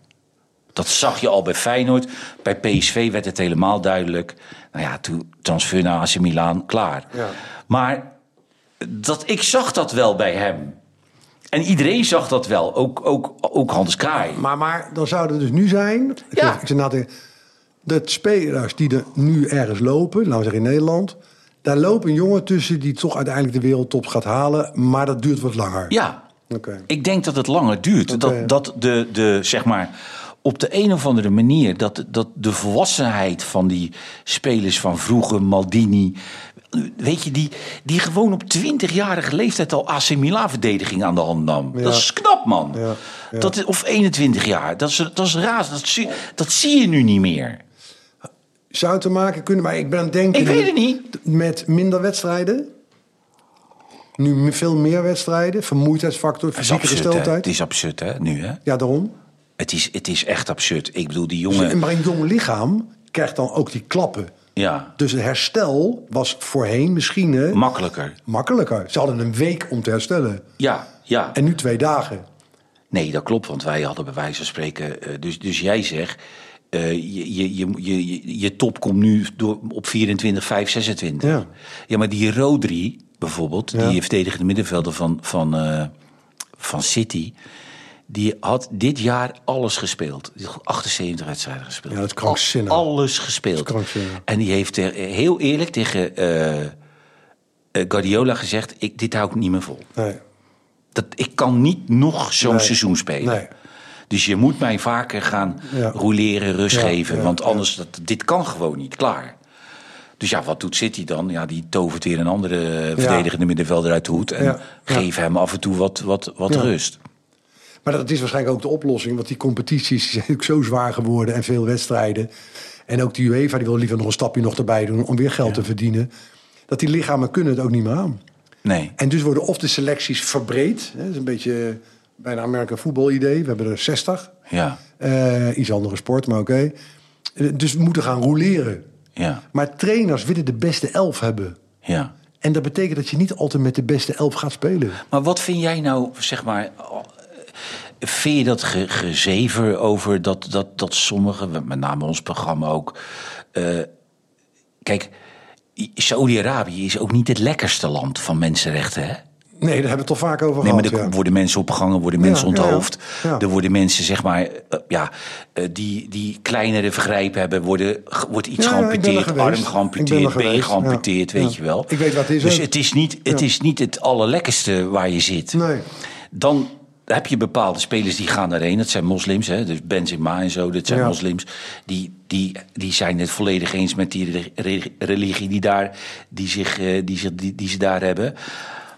Dat zag je al bij Feyenoord. Bij PSV werd het helemaal duidelijk. Nou ja, toen transfer naar AC Milan, klaar. Ja. Maar dat, ik zag dat wel bij hem. En iedereen zag dat wel. Ook, ook, ook Hans Kraai. Maar, maar dan zou het dus nu zijn. Ik Ja. zeg- Ik zeg, nou, de spelers die er nu ergens lopen, laten we zeggen in Nederland. Daar loopt een jongen tussen die toch uiteindelijk de wereldtop gaat halen. Maar dat duurt wat langer. Ja, Oké. ik denk dat het langer duurt. Dat, dat de, de, zeg maar, op de een of andere manier... Dat, dat de volwassenheid van die spelers van vroeger, Maldini... Weet je, die, die gewoon op 20-jarige leeftijd al AC Milan-verdediging aan de hand nam. Ja. Dat is knap, man. Ja, ja. Dat is, of 21 jaar. Dat is, dat is raar. Dat zie, dat zie je nu niet meer. Zou te maken kunnen, maar ik ben aan het denken... Ik weet het niet. Met minder wedstrijden. Nu veel meer wedstrijden. Vermoeidheidsfactor, fysieke gesteldheid. Het is absurd, hè, nu, hè? Ja, daarom. Het is, het is echt absurd. Ik bedoel, die Dus- jongen... Maar een jong lichaam krijgt dan ook die klappen. Ja, Dus het herstel was voorheen misschien hè, makkelijker. makkelijker. Ze hadden een week om te herstellen. Ja, ja. En nu twee dagen. Nee, dat klopt, want wij hadden bij wijze van spreken... eh, dus, dus jij zegt, eh, je, je, je, je, top komt nu door, op 24, 5, 26. Ja. ja maar die Rodri bijvoorbeeld, Ja. die verdedigende middenvelder van, van, eh, van City... die had dit jaar alles gespeeld. Die had 78 wedstrijden gespeeld. Ja, dat krankzinnig. Al- Alles gespeeld. En die heeft er heel eerlijk tegen eh, eh, Guardiola gezegd... Ik, dit hou ik niet meer vol. Nee. Dat, ik kan niet nog zo'n Nee. seizoen spelen. Nee. Dus je moet mij vaker gaan Ja. roleren, rust Ja, geven. ja, want anders, dat, dit kan gewoon niet. Klaar. Dus ja, wat doet City dan? Ja, die tovert weer een andere verdedigende middenvelder uit de hoed. En geeft hem af en toe wat, wat, wat rust. Maar dat is waarschijnlijk ook de oplossing. Want die competities zijn ook zo zwaar geworden. En veel wedstrijden. En ook de UEFA die wil liever nog een stapje nog erbij doen. Om weer geld te verdienen. Dat die lichamen kunnen het ook niet meer aan. Nee. En dus worden of de selecties verbreed. Hè, dat is een beetje bijna een American voetbal idee. We hebben er 60. Ja, Eh, iets andere sport, maar oké. Eh, Dus we moeten gaan roleren. ja, Maar trainers willen de beste elf hebben. ja. En dat betekent dat je niet altijd met de beste elf gaat spelen. Maar wat vind jij nou, zeg maar... Vind je dat ge, gezever over dat, dat, dat sommigen, met name ons programma ook... eh, kijk, Saudi-Arabië is ook niet het lekkerste land van mensenrechten, hè? Nee, daar hebben we het toch vaak over Nee, maar gehad. er ja. worden mensen opgehangen, worden mensen ja, onthoofd. Ja. Er worden mensen, zeg maar, eh, ja, eh, die, die kleinere vergrijpen hebben, worden, wordt iets er geamputeerd, arm geamputeerd, er been geamputeerd, weet je wel. Ik weet wat het is Dus het is niet het, is niet het allerlekkerste waar je zit. Nee. Dan heb je bepaalde spelers die gaan daarheen. Dat zijn moslims, hè? dus Benzema en zo, dat zijn Ja. moslims. Die, die, die zijn het volledig eens met die re- re- religie die, daar, die, zich, eh, die, zich, die, die ze daar hebben.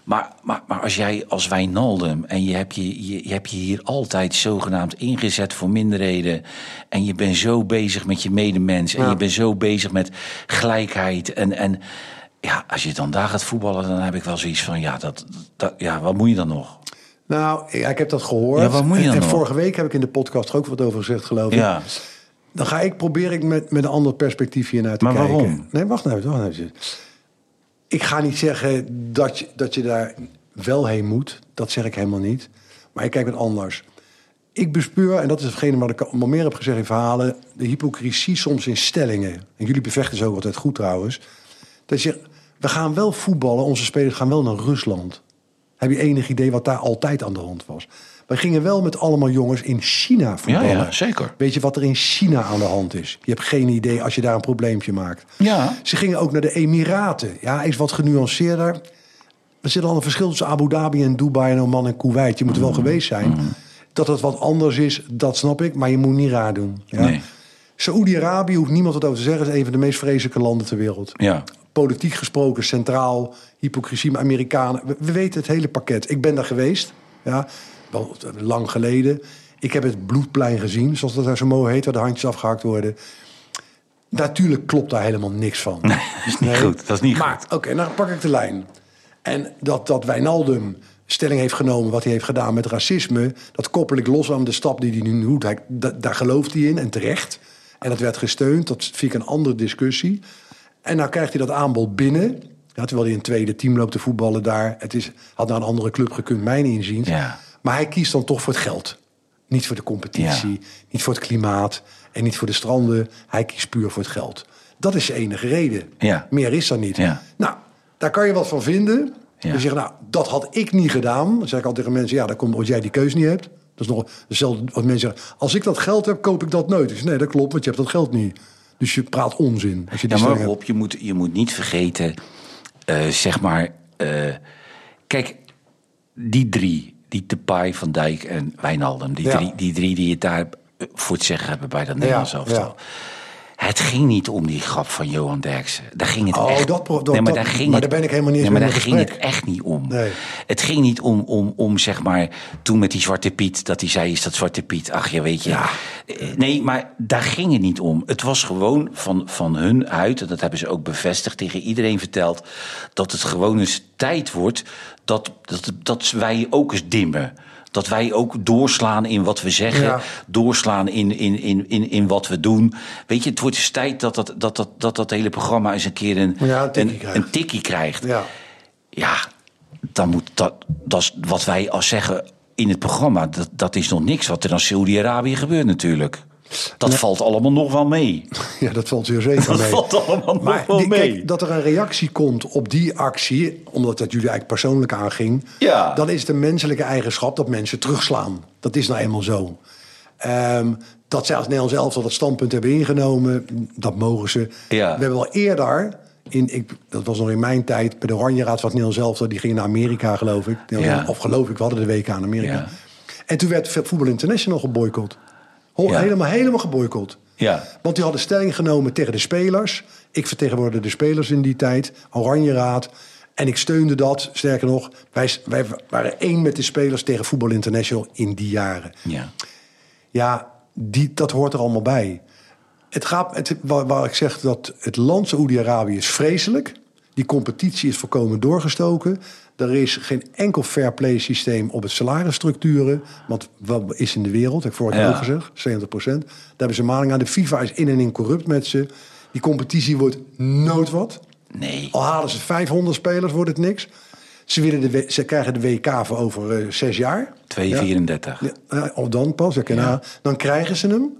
Maar, maar, maar als jij als Wijnaldum en je hebt je, je, je hebt je hier altijd zogenaamd ingezet voor minderheden. En je bent zo bezig met je medemens. En Ja. je bent zo bezig met gelijkheid. En, en ja, als je dan daar gaat voetballen, dan heb ik wel zoiets van: ja, dat, dat, ja wat moet je dan nog? Nou, ik heb dat gehoord. Ja, wat moet je en dan en nog? vorige week heb ik in de podcast er ook wat over gezegd, geloof ik. Ja. Dan ga ik probeer ik met, met een ander perspectief hier naar te Maar kijken. waarom? Nee, wacht nou even, wacht nou even. Ik ga niet zeggen dat je, dat je daar wel heen moet. Dat zeg ik helemaal niet. Maar ik kijk het anders. Ik bespeur, en dat is hetgene wat ik al meer heb gezegd in verhalen... de hypocrisie soms in stellingen. En jullie bevechten zo altijd goed trouwens. Dat je, we gaan wel voetballen, onze spelers gaan wel naar Rusland. Heb je enig idee wat daar altijd aan de hand was? We gingen wel met allemaal jongens in China voetballen. Ja, ja, zeker. Weet je wat er in China aan de hand is? Je hebt geen idee als je daar een probleempje maakt. Ja. Ze gingen ook naar de Emiraten. Ja, is wat genuanceerder. Er zit al een verschil tussen Abu Dhabi en Dubai en Oman en Kuwait. Je moet er Mm. wel geweest zijn. Dat het wat anders is, dat snap ik. Maar je moet niet raar doen. Ja? Nee. Saoedi-Arabië hoeft niemand wat over te zeggen. is een van de meest vreselijke landen ter wereld. Ja. Politiek gesproken, centraal, hypocrisie Amerikanen. We, we weten het hele pakket. Ik ben daar geweest. Ja, wel lang geleden. Ik heb het bloedplein gezien, zoals dat daar zo mooi heet, waar de handjes afgehakt worden. Natuurlijk klopt daar helemaal niks van. Nee, dat is niet goed. Dat is niet maar, goed. oké, nou pak ik de lijn. En dat, dat Wijnaldum stelling heeft genomen wat hij heeft gedaan met racisme, dat koppel ik los aan de stap die hij nu doet. Hij, da- daar gelooft hij in en terecht. En dat werd gesteund. Dat vind ik een andere discussie. En nou krijgt hij dat aanbod binnen. Ja, terwijl hij een tweede team loopt te voetballen daar. Het is, had naar een andere club gekund, mijn inziens. Ja. Maar hij kiest dan toch voor het geld. Niet voor de competitie, niet voor het klimaat en niet voor de stranden. Hij kiest puur voor het geld. Dat is de enige reden. Ja. Meer is er niet. Ja. Nou, daar kan je wat van vinden. Ja. Je zegt, nou, dat had ik niet gedaan. Dan zeg ik altijd tegen mensen, ja, dat komt omdat jij die keus niet hebt. Dat is nog hetzelfde als mensen zeggen, als ik dat geld heb, koop ik dat nooit. Nee, dat klopt, want je hebt dat geld niet. Dus je praat onzin. Als je die Ja, maar. Rob, je moet, je moet niet vergeten, eh, zeg maar... eh, kijk, die drie, die Depay, Van Dijk en Wijnaldum... die, Ja. drie, die drie die het daar eh, voor het zeggen hebben bij dat Nederlands Ja, elftal... ja. Het ging niet om die grap van Johan Derksen. Daar ging het Oh, echt... dat dat- nee, maar dat- daar ging maar het, daar ben ik helemaal niet nee, maar daar in ging het echt niet om. Nee. Het ging niet om, om, om, zeg maar, toen met die Zwarte Piet... dat hij zei, is dat Zwarte Piet? Ach, je weet je. Ja. Eh, Nee, maar daar ging het niet om. Het was gewoon van, van hun uit, en dat hebben ze ook bevestigd, tegen iedereen verteld... dat het gewoon eens tijd wordt dat, dat, dat wij ook eens dimmen. Dat wij ook doorslaan in wat we zeggen, Ja. doorslaan in, in, in, in, in wat we doen. Weet je, het wordt eens tijd dat dat, dat, dat, dat, dat hele programma eens een keer een, Ja, een tikkie een, krijgt. een tikkie krijgt. Ja. Ja, dan moet dat, dat is wat wij als zeggen in het programma. Dat, dat is nog niks wat er aan Saudi-Arabië gebeurt natuurlijk. Dat valt allemaal nog wel mee. Ja, dat valt zeer zeker Dat mee. valt allemaal nog maar wel die- mee. kijk, dat er een reactie komt op die actie, omdat dat jullie eigenlijk persoonlijk aanging, Ja. dan is het een menselijke eigenschap dat mensen terugslaan. Dat is nou eenmaal zo. Ehm, dat zij als Nederlands elftal dat standpunt hebben ingenomen, dat mogen ze. Ja. We hebben al eerder, in, ik, dat was nog in mijn tijd, bij de Oranje Raad van Nederlands elftal, die ging naar Amerika geloof ik. Ja. Of geloof ik, we hadden de WK in Amerika. En toen werd Voetbal International geboycott. Ja. Helemaal, helemaal geboycott. Ja. Want die hadden stelling genomen tegen de spelers. Ik vertegenwoordigde de spelers in die tijd, Oranje Raad. En ik steunde dat. Sterker nog, wij, wij waren één met de spelers tegen Voetbal International in die jaren. Ja. Ja, die, dat hoort er allemaal bij. Het gaat, het, waar, waar ik zeg dat het land Saoedi-Arabië is vreselijk. Die competitie is volkomen doorgestoken. Er is geen enkel fair play systeem op het salarisstructuren. Want wat is in de wereld, heb ik vorige Ja. ook gezegd, 70 procent. Daar hebben ze maling aan. De FIFA is in en in corrupt met ze. Die competitie wordt nooit wat. Nee. Al halen ze 500 spelers, wordt het niks. Ze, willen de, ze krijgen de WK voor over eh, zes jaar. 234. Ja, ja, of dan pas, ja, dan krijgen ze hem.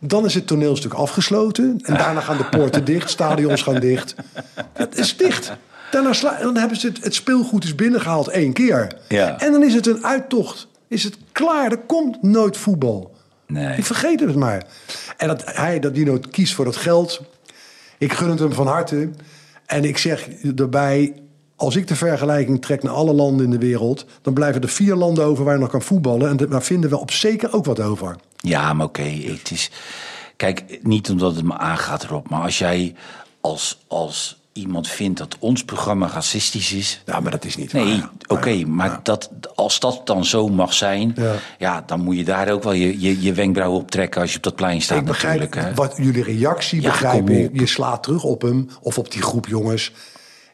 Dan is het toneelstuk afgesloten. En daarna gaan de poorten dicht, stadions gaan dicht. Het is dicht. Daarna sla- dan hebben ze het, het speelgoed is binnengehaald één keer. Ja. En dan is het een uittocht. Is het klaar? Er komt nooit voetbal. Nee. Ik vergeet het maar. En dat hij, dat Dino kiest voor dat geld. Ik gun het hem van harte. En ik zeg erbij, als ik de vergelijking trek naar alle landen in de wereld... dan blijven er vier landen over waar je nog kan voetballen. En daar vinden we op zeker ook wat over. Ja, maar oké, het is... Kijk, niet omdat het me aangaat, Rob, maar als jij als, als iemand vindt dat ons programma racistisch is... Ja, maar dat is niet Nee, oké, maar dat, als dat dan zo mag zijn, ja. Ja. dan moet je daar ook wel je, je, je wenkbrauwen op trekken als je op dat plein staat Ik begrijp natuurlijk. Hè? wat jullie reactie Ja, begrijp ik. Je slaat terug op hem of op die groep jongens.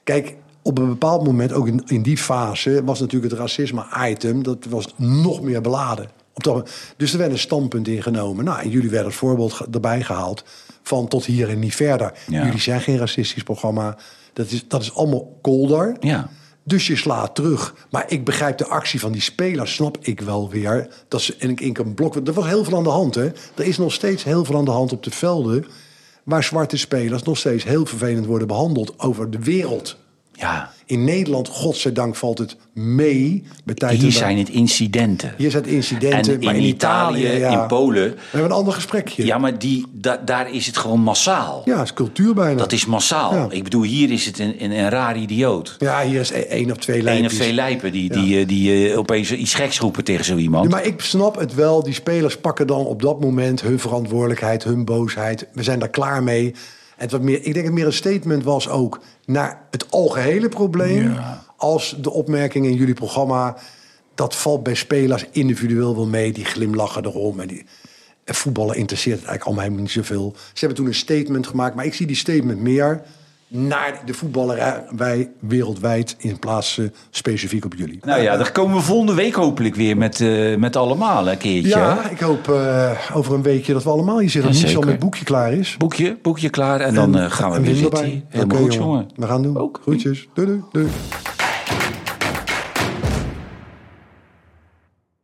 Kijk, op een bepaald moment, ook in, in die fase, was natuurlijk het racisme-item, dat was nog meer beladen. Op dat, dus er werd een standpunt ingenomen. Nou, en jullie werden het voorbeeld erbij gehaald van tot hier en niet verder. Ja. Jullie zijn geen racistisch programma. Dat is, dat is allemaal kolder. Ja. Dus je slaat terug. Maar ik begrijp de actie van die spelers, snap ik wel weer. Dat ze in, in een blok. Er was heel veel aan de hand, hè? Er is nog steeds heel veel aan de hand op de velden. Waar zwarte spelers nog steeds heel vervelend worden behandeld over de wereld. Ja, In Nederland, godzijdank, valt het mee. Bij tijd hier zijn het incidenten. Hier zijn het incidenten. En maar in Italië, ja, in Polen. We hebben een ander gesprekje. Ja, maar die, da- daar is het gewoon massaal. Ja, het is cultuur bijna. Dat is massaal. Ja. Ik bedoel, hier is het een, een, een raar idioot. Ja, hier is e- één of twee Eén lijntjes. of twee lijpen die, die, eh, die eh, opeens iets geks roepen tegen zo iemand. Maar ik snap het wel. Die spelers pakken dan op dat moment hun verantwoordelijkheid, hun boosheid. We zijn daar klaar mee. En wat meer, ik denk dat het meer een statement was ook naar het algehele probleem. Ja. Als de opmerking in jullie programma. Dat valt bij spelers individueel wel mee. Die glimlachen erom. En, die, en voetballen interesseert het eigenlijk allemaal helemaal niet zoveel. Ze hebben toen een statement gemaakt. Maar ik zie die statement meer. Naar de voetballerij wereldwijd in plaats specifiek op jullie. Nou ja, daar komen we volgende week hopelijk weer met, eh, met allemaal een keertje. Ja, ik hoop eh, over een weekje dat we allemaal hier zitten. Ja, Dat Michel zeker. met boekje klaar is. Boekje, boekje klaar en dan eh, gaan we weer zitten. Helemaal goed, jongen. We gaan doen. Ook. Groetjes. Doei, doei, doei.